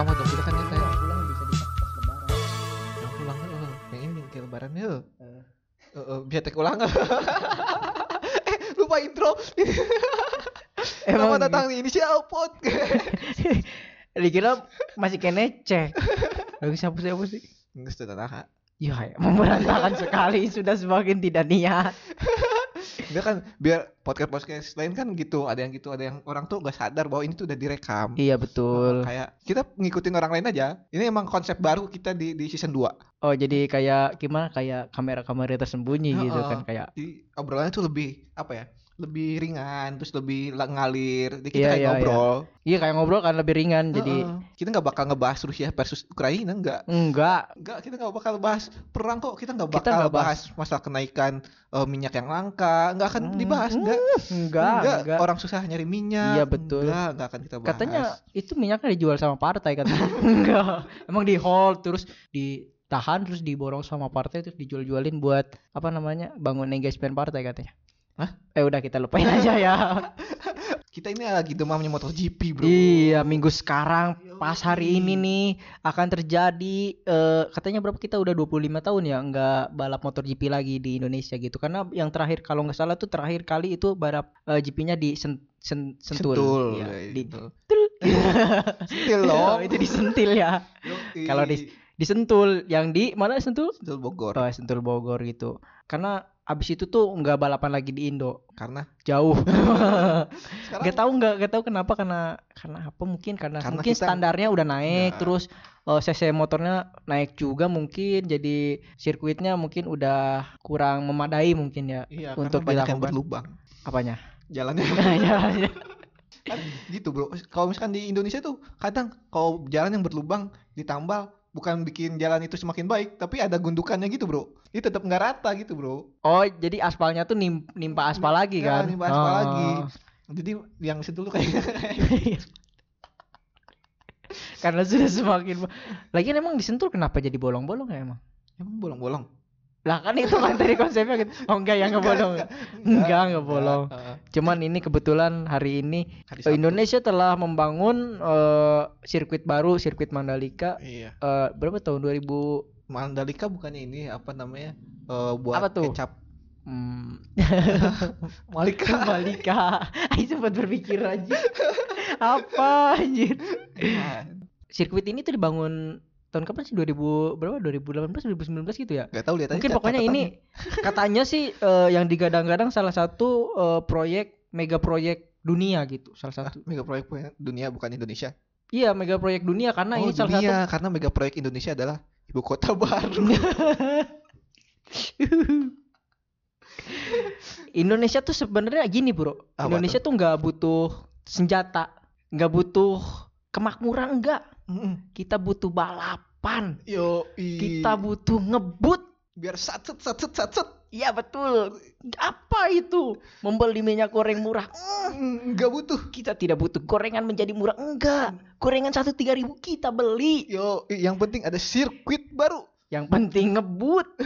pertama dong kita kan Yang nyetel pulang bisa di pas lebaran. yang pulang eh, yang ini ke lebaran ya. Eh, eh, biar tek ulang eh lupa intro Emang Selamat datang di inisial pod dikira masih kene cek. Lagi siapa siapa sih? Nggak sudah nah Ya, ya, memberantakan sekali sudah semakin tidak niat. Dia kan biar podcast podcast lain kan gitu ada yang gitu ada yang orang tuh nggak sadar bahwa ini tuh udah direkam Iya betul. kayak kita ngikutin orang lain aja ini emang konsep baru kita di di season 2 Oh jadi kayak gimana kayak kamera-kamera tersembunyi gitu Heeh. kan kayak. di obrolannya tuh lebih apa ya lebih ringan terus lebih ngalir Jadi kita Iya, kayak iya, ngobrol Iya kayak ngobrol kan lebih ringan jadi Heeh. kita nggak bakal ngebahas Rusia versus Ukraina nggak enggak nggak kita nggak bakal bahas perang kok kita nggak Kita bakal nggak bahas masalah kenaikan eh, minyak yang langka nggak akan Hmm, dibahas nggak enggak enggak. orang susah nyari minyak Iya, betul. nggak nggak akan kita bahas Katanya itu minyaknya dijual sama partai katanya. enggak. Emang di hold terus ditahan terus diborong sama partai terus dijual-jualin buat apa namanya bangun engagement partai katanya. Hah? Eh udah kita lupain aja ya. kita ini lagi demamnya motor GP bro Iya, minggu sekarang pas hari ini nih akan terjadi eh, katanya berapa kita udah 25 tahun ya nggak balap motor GP lagi di Indonesia gitu. Karena yang terakhir kalau nggak salah tuh terakhir kali itu balap eh, GP-nya di sen, sen- sentul. sentul ya, di itu. Tul. sentil loh itu disentil ya. Kalau di- Disentul yang di mana Sentul? sentul Bogor Oh, Sentul Bogor gitu. Karena abis itu tuh nggak balapan lagi di Indo, karena jauh. sekarang Gak tahu nggak gak tahu kenapa karena karena apa mungkin karena, Karena mungkin kita- standarnya udah naik Ya. terus eh, cc motornya naik juga mungkin jadi sirkuitnya mungkin udah kurang memadai mungkin ya iya, untuk karena banyak yang dilakukan. berlubang apanya jalannya ya, ya. kan gitu bro kalau misalkan di Indonesia tuh kadang kalau jalan yang berlubang ditambal bukan bikin jalan itu semakin baik tapi ada gundukannya gitu bro. Ini tetap nggak rata gitu bro. Oh jadi aspalnya tuh nim- nimpa aspal lagi Ya, kan? nimpa aspal Oh. lagi jadi yang situ tuh kayak karena sudah semakin lagi emang disentul kenapa jadi bolong-bolong ya emang? Emang bolong-bolong lah kan itu kan tadi konsepnya gitu oh enggak ya enggak bolong Enggak, enggak bolong. Cuman ini kebetulan hari ini Hari. Indonesia telah membangun eh, sirkuit baru, sirkuit Mandalika. iya eh, berapa tahun 2000? Mandalika bukannya ini apa namanya eh, buat Apa tuh? kecap Hmm, Malika Mandalika. Ayo sempat berpikir aja. Apa anjir? Sirkuit ini tuh dibangun tahun kapan sih? 2000 berapa? 2018 2019 gitu ya? Gak tahu lihat Mungkin pokoknya ini katanya sih eh, yang digadang-gadang salah satu eh, proyek mega proyek dunia gitu, salah Ah, satu. mega proyek dunia bukan Indonesia Iya, mega proyek dunia karena oh ini salah satu dunia karena mega proyek Indonesia adalah ibu kota baru Indonesia tuh sebenarnya gini bro Apa Indonesia tuh nggak butuh senjata nggak butuh kemakmuran enggak Mm-mm. kita butuh balapan. Yo kita butuh ngebut. Biar satset satset satset iya betul. Apa itu? Membeli minyak goreng murah. Mm, nggak butuh. Kita tidak butuh gorengan menjadi murah. Enggak gorengan satu tiga ribu kita beli. Yo yang penting ada sirkuit baru. Yang penting ngebut.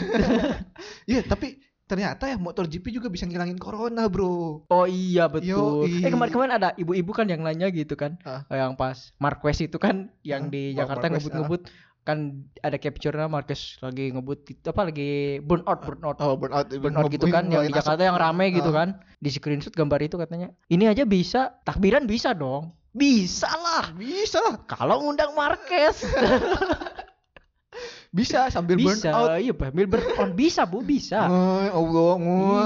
Iya tapi ternyata ya motor GP juga bisa ngilangin corona bro. Oh iya betul. Yoi. eh kemarin-kemarin ada ibu-ibu kan yang nanya gitu kan. Ah. yang pas Marquez itu kan yang Ah, di Jakarta ngebut-ngebut. kan ada capture-nya Marquez lagi ngebut apa lagi burn out burn out. Oh burnout burn out gitu kan yang di Jakarta yang rame gitu kan. Di screenshot gambar itu katanya ini aja bisa takbiran bisa dong. Bisa lah. Bisa kalau ngundang Marquez bisa sambil bisa burnout iya sambil burn out bisa bu bisa Ngoy, Allah.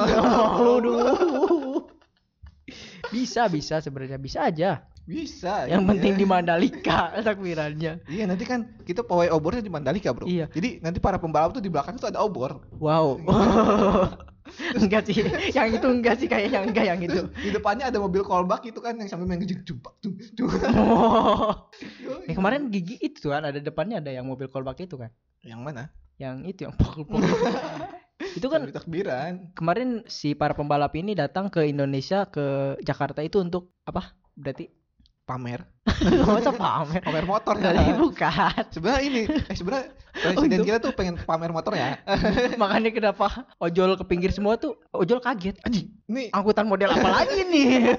Iya, aduh. bisa bisa sebenarnya bisa aja bisa yang iya. penting di Mandalika takbirannya Iya nanti kan kita pawai obornya di Mandalika bro. Iya. Jadi nanti para pembalap tuh di belakang tuh ada obor. wow enggak sih yang itu enggak sih kayaknya enggak yang itu Di depannya ada mobil callback itu kan yang sambil main gejek jumpak oh. Eh, kemarin gigi itu kan ada depannya ada yang mobil callback itu kan yang mana? yang itu yang pukul-pukul itu kan takbiran. kemarin si para pembalap ini datang ke Indonesia ke Jakarta itu untuk apa berarti Pamer. masa pamer Pamer motor Kali ya. bukan Sebenarnya ini, eh sebenarnya presiden Untuk- kita tuh pengen pamer motor ya. makanya kenapa ojol ke pinggir semua tuh ojol kaget Anjing, nih angkutan model apa lagi nih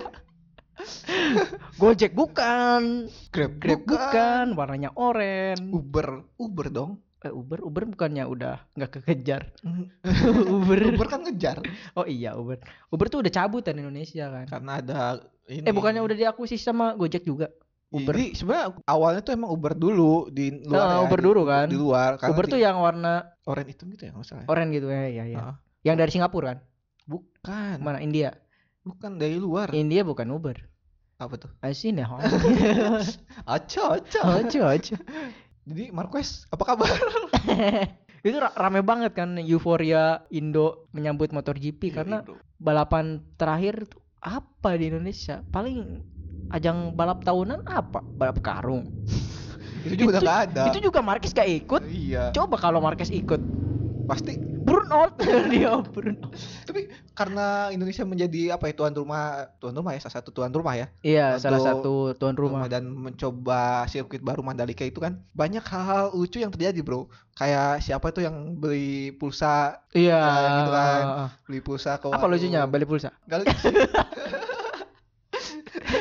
Gojek bukan, Grab, Grab bukan, warnanya oranye. Uber, Uber dong. Eh, Uber, Uber bukannya udah nggak kekejar. Uber, Uber. Uber kan ngejar Oh iya Uber. Uber tuh udah cabut kan Indonesia kan. karena ada ini. Eh bukannya udah diakuisisi sama Gojek juga? Uber. Jadi sebenarnya awalnya tuh emang Uber dulu di luar Ah, ya, Uber di- dulu kan. Di luar. Uber di- tuh yang warna oranye itu gitu ya nggak salah. ya? oranye gitu ya, ya, ya. Ah. Yang dari Singapura kan? Bukan, Mana India? bukan dari luar. India bukan Uber. Apa tuh? Asin ya. Aco, aco. Aja aja. Jadi Marquez, apa kabar? Itu ra- rame banget kan euforia Indo menyambut MotoGP karena Iya, bro. balapan terakhir tuh apa di Indonesia? Paling ajang balap tahunan apa? Balap karung. itu juga nggak ada. Itu juga Marquez gak ikut. Iya, Coba kalau Marquez ikut, pasti. burnout dia burnout. Tapi karena Indonesia menjadi apa ya tuan rumah, tuan rumah ya salah satu tuan rumah ya. Iya, salah Untuk satu tuan rumah. dan mencoba sirkuit baru Mandalika itu kan banyak hal-hal lucu yang terjadi bro kayak siapa tuh yang beli pulsa Iya. Ya, gitu kan. beli pulsa ke Apa lucunya beli pulsa?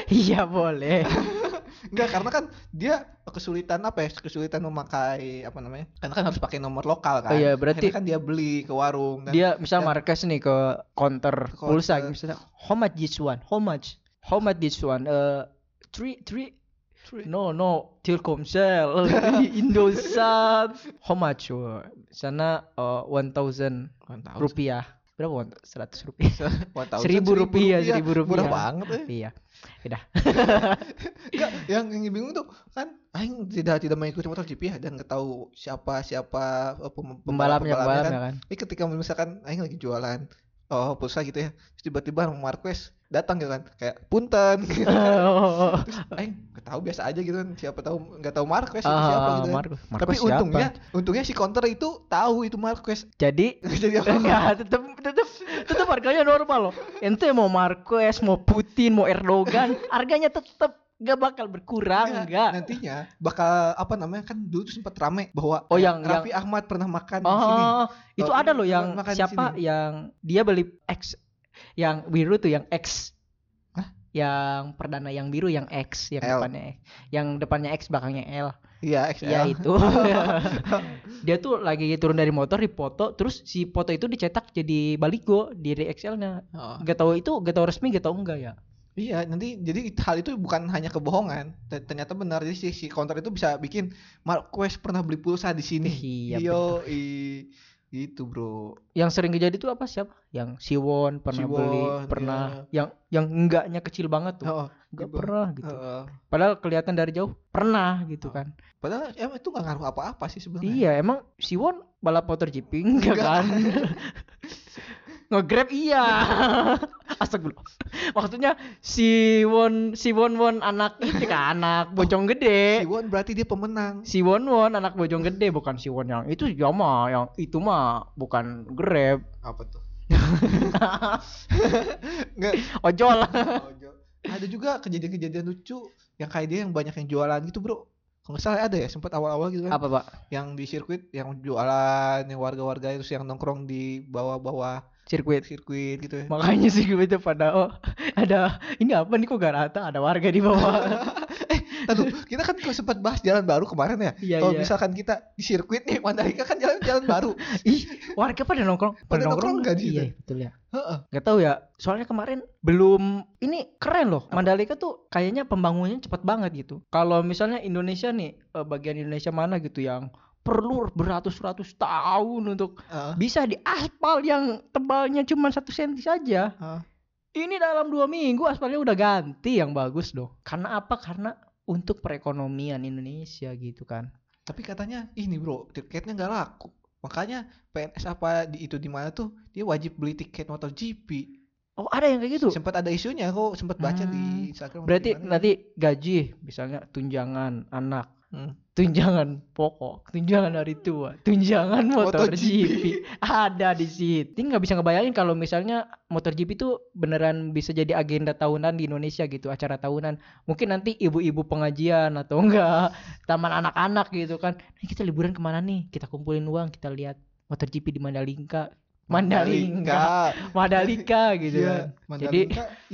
Iya boleh. Enggak, karena kan dia kesulitan apa ya kesulitan memakai apa namanya karena kan harus pakai nomor lokal kan Oh iya, berarti- Akhirnya kan dia beli ke warung dan Dia misal Marquez nih ke counter Ke pulsa counter. misalnya how much this one? How much? How much this one? Uh, three three No no Telkomsel Indosat How much? Sana uh, 1000 Kan tahu rupiah Berapa? 100 rupiah Seribu rupiah, seribu rupiah. Murah banget ya. Iya Udah Enggak, yang yang bingung tuh kan aing tidak tidak mengikuti MotoGP ya dan nggak tahu siapa siapa eh, pem- Pembalapnya kan. pembalapnya kan Ini ketika misalkan aing lagi jualan oh pulsa gitu ya, terus tiba-tiba Marquez datang gitu kan, kayak punten. gitu. Oh, aing nggak tahu biasa aja gitu kan, siapa tahu nggak tahu Marquez Ah, siapa gitu kan. Marquez. Tapi Marquez siapa? untungnya, untungnya si counter itu tahu itu Marquez. Jadi Jadi apa? Enggak, tetep tetep tetep harganya normal loh. Ente mau Marquez, mau Putin, mau Erdogan, harganya tetep gak bakal berkurang, Nggak, enggak. Nantinya bakal apa namanya kan dulu tuh sempat rame bahwa Oh, yang- Raffi Ahmad pernah makan di sini. Oh, itu Oh, ada loh yang makan di siapa sini. yang dia beli X yang biru tuh yang X. Hah? Yang perdana yang biru yang X, yang L. depannya X. Yang depannya X belakangnya L. Iya. Iya itu. dia tuh lagi turun dari motor dipoto, terus si foto itu dicetak jadi baligo di XL-nya. Oh. Gak tahu itu, gak tahu resmi, gak tahu enggak ya. Iya, nanti jadi hal itu bukan hanya kebohongan, ternyata benar. Jadi si, si counter itu bisa bikin Marquez pernah beli pulsa di sini. Iya, Yo, i, gitu bro. yang sering kejadi tuh apa siapa? Yang Siwon pernah Siwon, beli, pernah yang yang enggaknya kecil banget tuh. Oh, Enggak gitu. pernah gitu. Heeh. Padahal kelihatan dari jauh pernah gitu Oh. kan. padahal emang itu nggak ngaruh apa-apa sih sebenarnya. Iya, emang Siwon balap motor enggak Enggak. kan? Nge-grab iya. Astagfirullah. Maksudnya si Won si Won Won anak itu kan anak bojong Si gede. Won berarti dia pemenang. Si Won Won anak bojong gede bukan si Won yang itu ya mah yang itu mah bukan Grab. Apa tuh? Enggak. Ojol. Ojo. Ada juga kejadian-kejadian lucu yang kayak dia yang banyak yang jualan gitu bro. Kalau nggak salah ada ya sempat awal-awal gitu kan. Apa, Pak? Yang di sirkuit yang jualan, yang warga-warga itu yang nongkrong di bawah-bawah Sirkuit. sirkuit gitu ya. Makanya sih itu pada oh ada ini apa nih kok gak rata ada warga di bawah. Aduh, kita kan sempat bahas jalan baru kemarin ya. Iya, Kalau iya. misalkan kita di sirkuit nih Mandalika kan jalan-jalan baru. Ih, warga pada nongkrong. Pada nongkrong nggak di Iya, betul ya. Heeh. Gak tahu ya. Soalnya kemarin belum ini keren loh. Mandalika tuh kayaknya pembangunannya cepet banget gitu. Kalau misalnya Indonesia nih eh, bagian Indonesia mana gitu yang perlu beratus-ratus tahun untuk Heeh. bisa di aspal yang tebalnya cuma satu senti saja. Heeh. Ini dalam dua minggu aspalnya udah ganti yang bagus dong. Karena apa? Karena untuk perekonomian Indonesia gitu kan. Tapi katanya ini bro, tiketnya nggak laku. Makanya PNS apa di itu di mana tuh dia wajib beli tiket MotoGP. Oh ada yang kayak gitu. Sempat ada isunya kok, sempat baca Hmm. di Instagram. Berarti nanti gaji misalnya tunjangan anak, Hmm. tunjangan pokok, tunjangan hari tua, tunjangan motor MotoGP. GP ada di situ. Ini nggak bisa ngebayangin kalau misalnya motor GP itu beneran bisa jadi agenda tahunan di Indonesia gitu, acara tahunan. Mungkin nanti ibu-ibu pengajian atau enggak taman anak-anak gitu kan. Nah, kita liburan ke mana nih? Kita kumpulin uang, kita lihat motor GP di Mandalika. Mandalika, Mandalika gitu Iya, kan. Jadi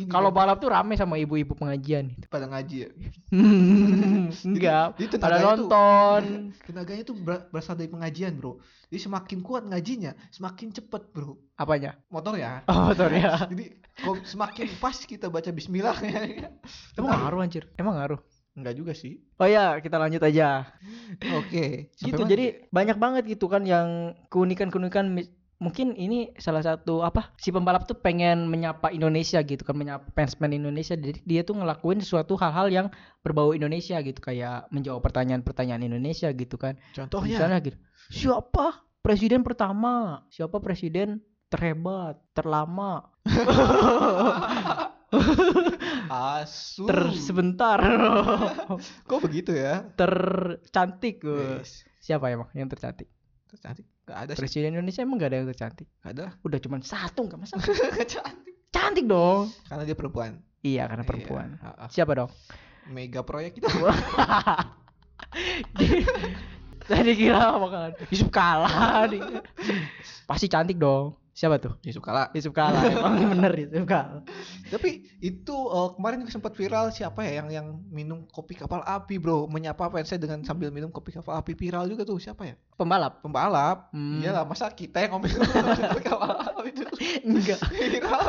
kalau kan, balap tuh rame sama ibu-ibu pengajian. pada ngaji ya. Enggak, jadi pada tenaganya tuh- nonton. Tenaganya tuh ber- berasal dari pengajian, Bro. Jadi semakin kuat ngajinya, semakin cepet, Bro. Apanya? Motor ya. Oh, sorry ya. Jadi semakin pas kita baca bismillah ya. Emang ngaruh anjir? Emang ngaruh? Enggak juga sih. Oh ya, kita lanjut aja. Oke. Sampai gitu jadi banyak banget gitu kan yang keunikan-keunikan mungkin ini salah satu apa si pembalap tuh pengen menyapa Indonesia gitu kan menyapa fansman Indonesia. Jadi dia tuh ngelakuin suatu hal-hal yang berbau Indonesia gitu kayak menjawab pertanyaan-pertanyaan Indonesia gitu kan. Contohnya? Misalnya gitu. Siapa? Presiden pertama. Siapa presiden? Terhebat terlama. Asu. ter sebentar. Kok begitu ya? tercantik. Wes. siapa emang yang tercantik? Cantik. Gak ada sih. presiden Indonesia emang gak ada yang tercantik Gak ada. udah cuman satu nggak masalah Cantik. cantik dong Karena dia perempuan. iya karena perempuan Iya, ha-ha. siapa dong Mega proyek kita. tadi kira bakalan Yusuf kalah nih. pasti cantik dong siapa tuh Yusuf Kala. Yusuf kalah emang bener Yusuf kalah Tapi itu eh, kemarin juga sempat viral siapa ya yang yang minum kopi kapal api, Bro. Menyapa fansnya dengan sambil minum kopi kapal api viral juga tuh siapa ya? pembalap Pembalap. Hmm. Iyalah, masa kita yang ngomong kopi kapal api itu enggak viral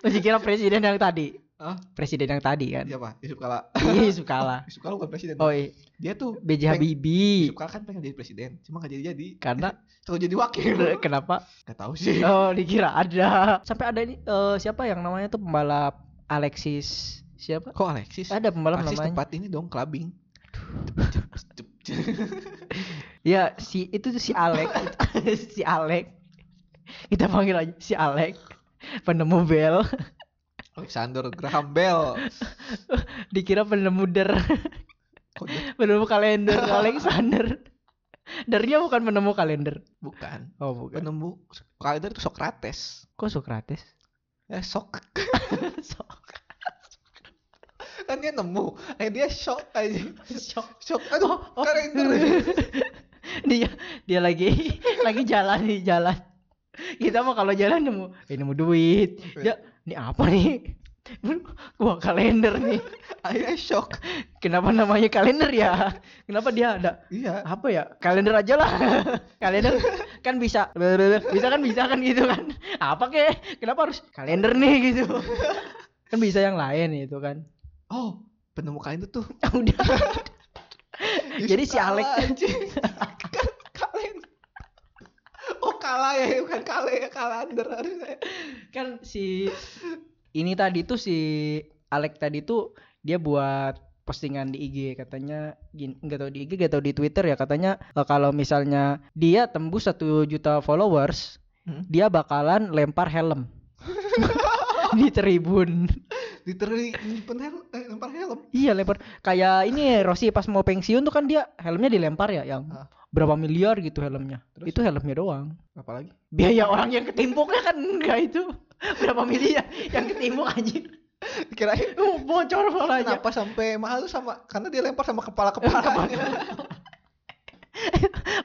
masih kira presiden yang tadi Hah? presiden yang tadi kan Siapa? Yusuf Kala. iya Yusuf kalah Yusuf Kala bukan presiden. oh iya. Dia tuh B.J. Habibie Yusuf Kala kan pengen jadi presiden, cuma gak jadi-jadi. karena Terus jadi wakil. kenapa Gak tahu sih. oh dikira ada sampai ada ini eh, siapa yang namanya tuh pembalap Alexis siapa Kok Alexis? ada pembalap Alexis namanya tempat ini dong clubbing. Ya si itu tuh si Alek si Alek kita panggil aja si Alek penemu bel Alexander Graham Bell. dikira penemu der penemu kalender Alexander Dernya bukan penemu kalender Bukan. oh bukan Penemu kalender itu Socrates. kok Socrates Ya sok So- kan dia nemu. Eh dia shock aja. Shock. Shock. Aduh, Oh, oh. kalender. dia dia lagi lagi jalan di jalan kita mah kalau jalan nemu eh, nemu duit dia ini apa nih? Wah kalender nih. Akhirnya shock. kenapa namanya kalender ya? Kenapa dia ada? Iya. apa ya? Kalender aja lah. Kalender kan bisa. Bisa kan bisa kan gitu kan. Apa kek kenapa harus kalender nih gitu? Kan bisa yang lain itu kan. Oh, penemu kalender tuh. udah. Jadi si Alek- anjing. Kan kalender. Oh kalah ya, bukan kalah ya kalender harusnya. kan si ini tadi tuh si Alek tadi tuh dia buat postingan di IG katanya nggak tahu di IG nggak tahu di Twitter ya katanya eh, kalau misalnya dia tembus satu juta followers Hmm? dia bakalan lempar helm di tribun Diterima nyimpen helm, eh, lempar helm. iya lempar kayak ini Rossi pas mau pensiun tuh kan dia helmnya dilempar ya yang Ah. berapa miliar gitu helmnya Terus? itu helmnya doang Apalagi? biaya orang yang ketimpuknya kan enggak itu berapa miliar yang ketimpuk anjir Kirain Uh, bocor palanya kenapa sampai mahal tuh sama karena dia lempar sama kepala kepalanya.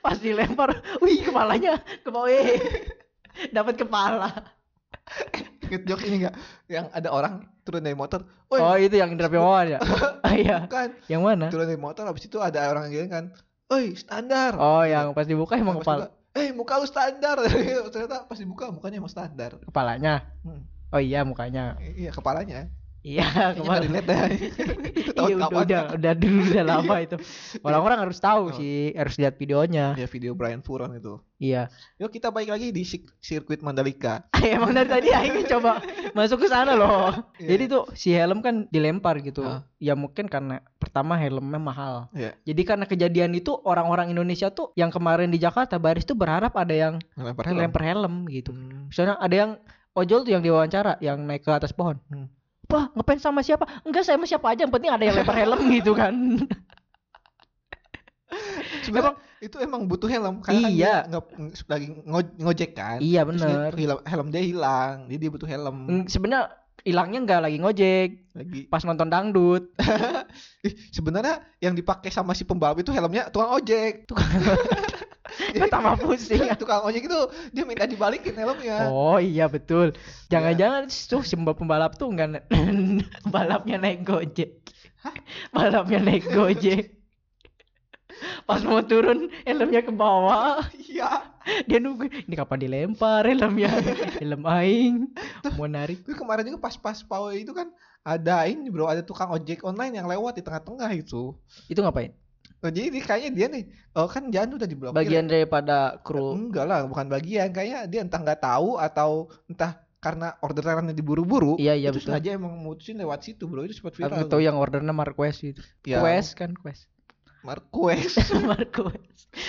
pas dilempar wih kepalanya ke bawah eh. dapat kepala Ingat jokes ini enggak? Yang ada orang turun dari motor. Woi, oh itu yang Indra Piawan ya Ah, iya bukan. yang mana Turun dari motor habis itu ada orang yang kan. Woi, standar. oh yang pas dibuka emang Pas kepala buka, Eh, muka lu standar. Ternyata pas dibuka mukanya emang standar. kepalanya Hmm. oh iya mukanya Iya, kepalanya. Iya nggak kepala relate dah. Itu tahun iya udah, kapan? udah udah dulu udah lama itu orang-orang harus tahu Oh. sih harus lihat videonya Ya video Brian Furon itu. iya Yuk kita balik lagi di sirkuit Mandalika. emang dari tadi Aing coba masuk ke sana loh Iya. jadi tuh si helm kan dilempar gitu Ah. ya mungkin karena pertama helmnya mahal Iya. Jadi karena kejadian itu orang-orang Indonesia tuh yang kemarin di Jakarta baris tuh berharap ada yang Ngelempar helm. lempar helm gitu. Hmm. Misalnya ada yang ojol tuh yang diwawancara yang naik ke atas pohon. Hmm. Wah ngefans sama siapa? Enggak saya sama siapa aja yang penting ada yang lempar helm gitu kan. Sebenarnya itu emang butuh helm karena Iya. kan dia nge- lagi ngo- ngojek kan. iya bener. helm, helm dia hilang, jadi dia butuh helm. Sebenarnya hilangnya nggak lagi ngojek Lagi. pas nonton dangdut. Sebenarnya yang dipakai sama si pembalap itu helmnya tukang ojek. Gua tambah pusing. tukang ojek itu dia minta dibalikin helmnya Oh iya betul. Jangan-jangan tuh si pembalap tuh enggak balapnya naik gojek. Balapnya naik gojek. Pas mau turun helmnya ke bawah. iya Dia nunggu ini kapan dilempar helmnya. Helm aing mau narik. Tapi kemarin juga pas-pas pawai itu kan ada ini bro ada tukang ojek online yang lewat di tengah-tengah itu Itu ngapain? Oh, jadi kayaknya dia nih oh kan jalan udah diblokir Bagian daripada kru. enggak lah bukan bagian kayaknya dia entah nggak tahu atau entah karena orderannya diburu-buru Iya iya itu betul. sengaja emang mutusin lewat situ bro itu sempat viral Aku tahu yang ordernya Marquez itu. Ya. Quest kan Quest. Marquez Marquez.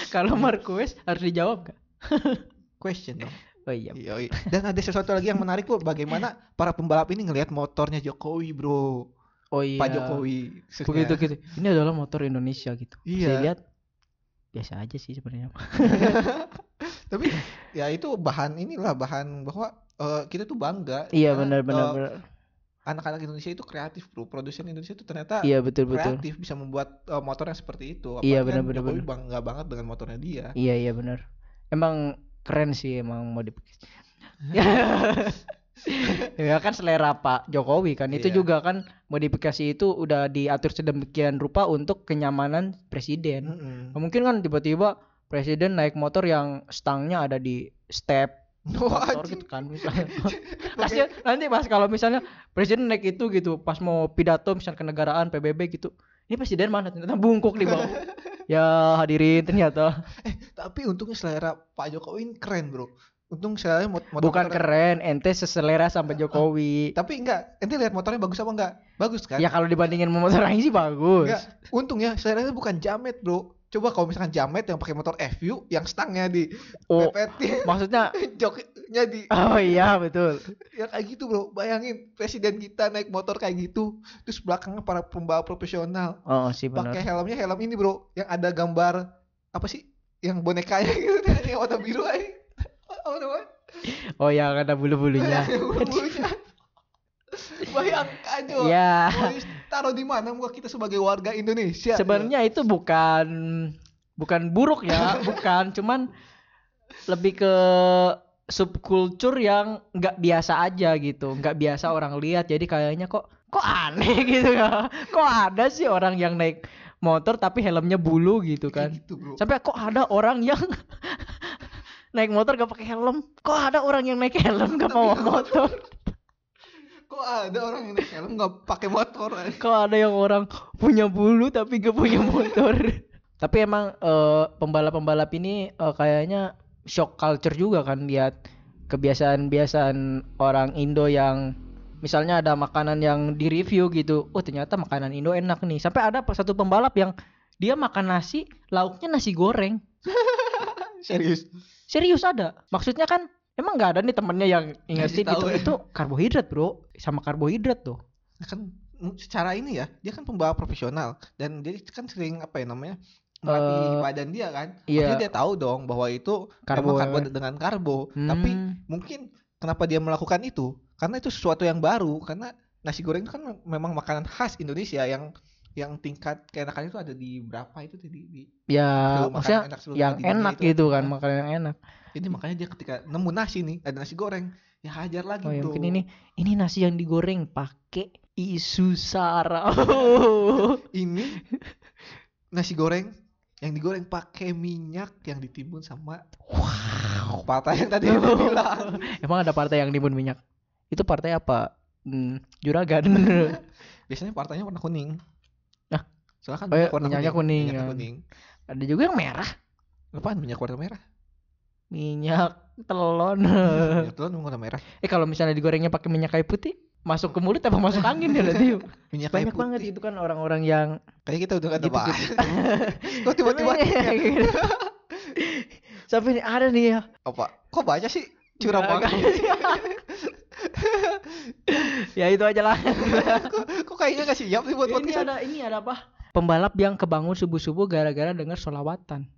Kalau Marquez harus dijawab gak? question dong Oh iya. Yoi. dan ada sesuatu lagi yang menarik bro bagaimana para pembalap ini ngelihat motornya Jokowi bro Oh iya. Pak Jokowi. Begitu gitu. Ini adalah motor Indonesia gitu. Iya. Saya lihat biasa aja sih sebenarnya. tapi ya itu bahan inilah bahan bahwa eh, kita tuh bangga Iya karena, benar benar eh, benar. anak-anak Indonesia itu kreatif bro produsen Indonesia itu ternyata Iya betul betul. kreatif bisa membuat eh, motor yang seperti itu Iya, Apalagi kan benar, benar, Jokowi benar. bangga banget dengan motornya dia Iya iya benar. Emang keren sih emang modifikasi. ya kan selera Pak Jokowi kan itu Iya. juga kan modifikasi itu udah diatur sedemikian rupa untuk kenyamanan presiden. Mm-mm. Nggak mungkin kan tiba-tiba presiden naik motor yang stangnya ada di step motor gitu kan misalnya. Kasian nanti pas kalau misalnya presiden naik itu gitu pas mau pidato misalnya kenegaraan PBB gitu. Ini presiden mana ternyata bungkuk di bawah. ya hadirin ternyata tapi untungnya selera Pak Jokowi ini keren bro untung selera mot motor bukan keren ente seselera sampai Jokowi. tapi enggak ente lihat motornya bagus apa enggak? Bagus kan? Ya kalau dibandingin sama motor lain sih bagus. enggak untungnya seleranya bukan jamet bro. Coba kalau misalkan jamet yang pakai motor FU yang stangnya di Oh, pepetin. maksudnya joknya di Oh iya betul. ya kayak gitu bro. Bayangin presiden kita naik motor kayak gitu terus belakangnya para pembalap profesional. Oh sih benar. pakai helmnya helm ini bro. Yang ada gambar apa sih? Yang bonekanya gitu yang warna biru aja apa namanya Oh yang ada bulu-bulunya. bulu-bulunya bayangkan coba Ya. mau taruh di mana muka kita sebagai warga Indonesia Sebenarnya itu bukan bukan buruk ya, bukan, cuman lebih ke subkultur yang nggak biasa aja gitu, nggak biasa orang lihat. Jadi kayaknya kok kok aneh gitu ya. Kok ada sih orang yang naik motor tapi helmnya bulu gitu kan. gitu bro Sampai kok ada orang yang naik motor gak pakai helm? Kok ada orang yang naik helm gak bawa motor? kok ada orang yang naik helm nggak pakai motor? Kok ada yang orang punya bulu tapi gak punya motor? tapi emang eh, pembalap-pembalap ini eh, kayaknya shock culture juga kan lihat kebiasaan-biasaan orang Indo yang misalnya ada makanan yang di review gitu. Oh, ternyata makanan Indo enak nih. Sampai ada satu pembalap yang dia makan nasi, lauknya nasi goreng. serius Serius ada. Maksudnya kan emang nggak ada nih temennya yang ingetin tahu itu ya. itu karbohidrat, Bro. Sama karbohidrat tuh. Nah, kan mm, secara ini ya dia kan pembalap profesional dan dia kan sering apa ya namanya melatih Eh, badan dia kan iya. Maksudnya dia tahu dong bahwa itu Karbo, memang karbo ya. dengan karbo tapi Hmm. mungkin kenapa dia melakukan itu karena itu sesuatu yang baru karena nasi goreng itu kan mem- memang makanan khas Indonesia yang yang tingkat keenakan itu ada di berapa itu tadi? Di ya maksudnya enak yang enak itu. gitu kan makanan yang enak. Jadi makanya dia ketika nemu nasi nih ada nasi goreng ya hajar lagi oh ya mungkin ini ini nasi yang digoreng pakai isu sara ini nasi goreng yang digoreng pakai minyak yang ditimbun sama wow. patah yang tadi aku bilang. Emang ada partai yang timbun minyak? Itu partai apa? Hmm, juragan. Biasanya partainya warna kuning. Soalnya kan Oh iya, minyak warna minyaknya kuning, minyaknya ya. kuning. Ada juga yang merah. Apaan minyak warna merah? Minyak telon. Minyak telur warna merah. Eh kalau misalnya digorengnya pakai minyak kayu putih masuk ke mulut apa masuk angin ya nanti minyak kayu banyak banget putih. itu kan orang-orang yang kayak kita udah kata Gitu, pak gitu. kok tiba-tiba Gitu. sampai ini ada nih ya. Apa? Kok baca sih? Curang Nggak, banget. ya itu aja lah. Kok, kok kayaknya gak siap sih buat ini podcast ada ini ada apa pembalap yang kebangun subuh subuh gara-gara dengar solawatan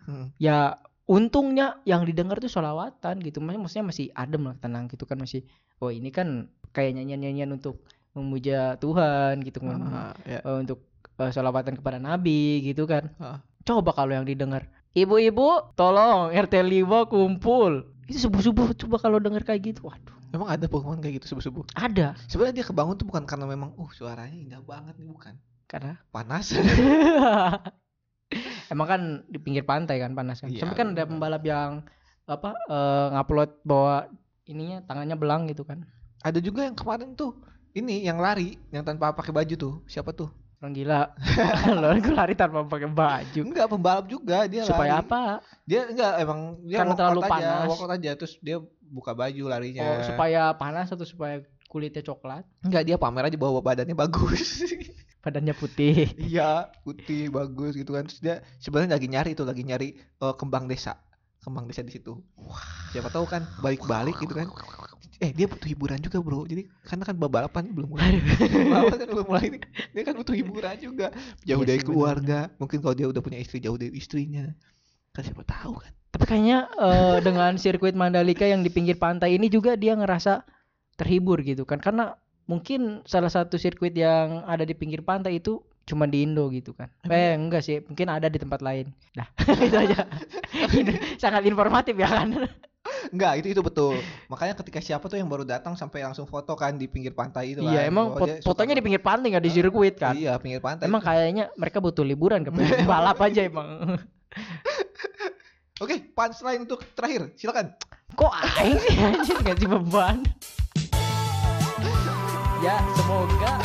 Hmm. ya untungnya yang didengar tuh solawatan gitu Maksudnya- masih adem lah tenang gitu kan masih oh ini kan kayak nyanyian nyanyian untuk memuja Tuhan gitu kan Ah, ya. Eh, untuk eh, solawatan kepada Nabi gitu kan Ah. coba kalau yang didengar ibu-ibu tolong RT 5 kumpul itu subuh-subuh coba kalau denger kayak gitu waduh Memang ada pengumuman kayak gitu subuh-subuh. ada Sebenarnya dia kebangun tuh bukan karena memang uh suaranya indah banget nih bukan. Karena Panas. emang kan di pinggir pantai kan panas kan Iya, sampai kan ada pembalap yang apa eh, ngupload bawa ininya tangannya belang gitu kan ada juga yang kemarin tuh ini yang lari yang tanpa pakai baju tuh. Siapa tuh? orang gila lo gue lari tanpa pakai baju Enggak pembalap juga dia supaya lari. apa Dia enggak emang dia Karena terlalu aja, panas. walkout aja terus dia buka baju larinya. oh, supaya panas atau supaya kulitnya coklat Enggak dia pamer aja bahwa badannya bagus. Badannya putih Iya, putih bagus gitu kan. Terus dia sebenarnya lagi nyari itu, lagi nyari eh, kembang desa. Kembang desa di situ. Siapa tahu kan balik-balik gitu kan. Eh, dia butuh hiburan juga, Bro. Jadi karena kan balapan belum mulai. balapan kan belum mulai nih. Dia kan butuh hiburan juga. Jauh Iya dari sih, keluarga. Mungkin kalau dia udah punya istri, jauh dari istrinya. Kan siapa tahu kan. Tapi kayaknya eh, dengan sirkuit Mandalika yang di pinggir pantai ini juga dia ngerasa terhibur gitu kan. Karena mungkin salah satu sirkuit yang ada di pinggir pantai itu cuma di Indo gitu kan. Eh enggak sih, mungkin ada di tempat lain. Dah, itu aja. Sangat informatif ya kan. Enggak, itu itu betul. Makanya ketika siapa tuh yang baru datang sampai langsung foto kan di pinggir pantai itu Iya, kan. emang fot- fotonya di pinggir pantai nggak di sirkuit kan. Iya, pinggir pantai. Emang kayaknya mereka butuh liburan ke balap aja emang. Oke, punchline untuk terakhir. Silakan. Kok aing sih anjir ngasih beban? Ya, semoga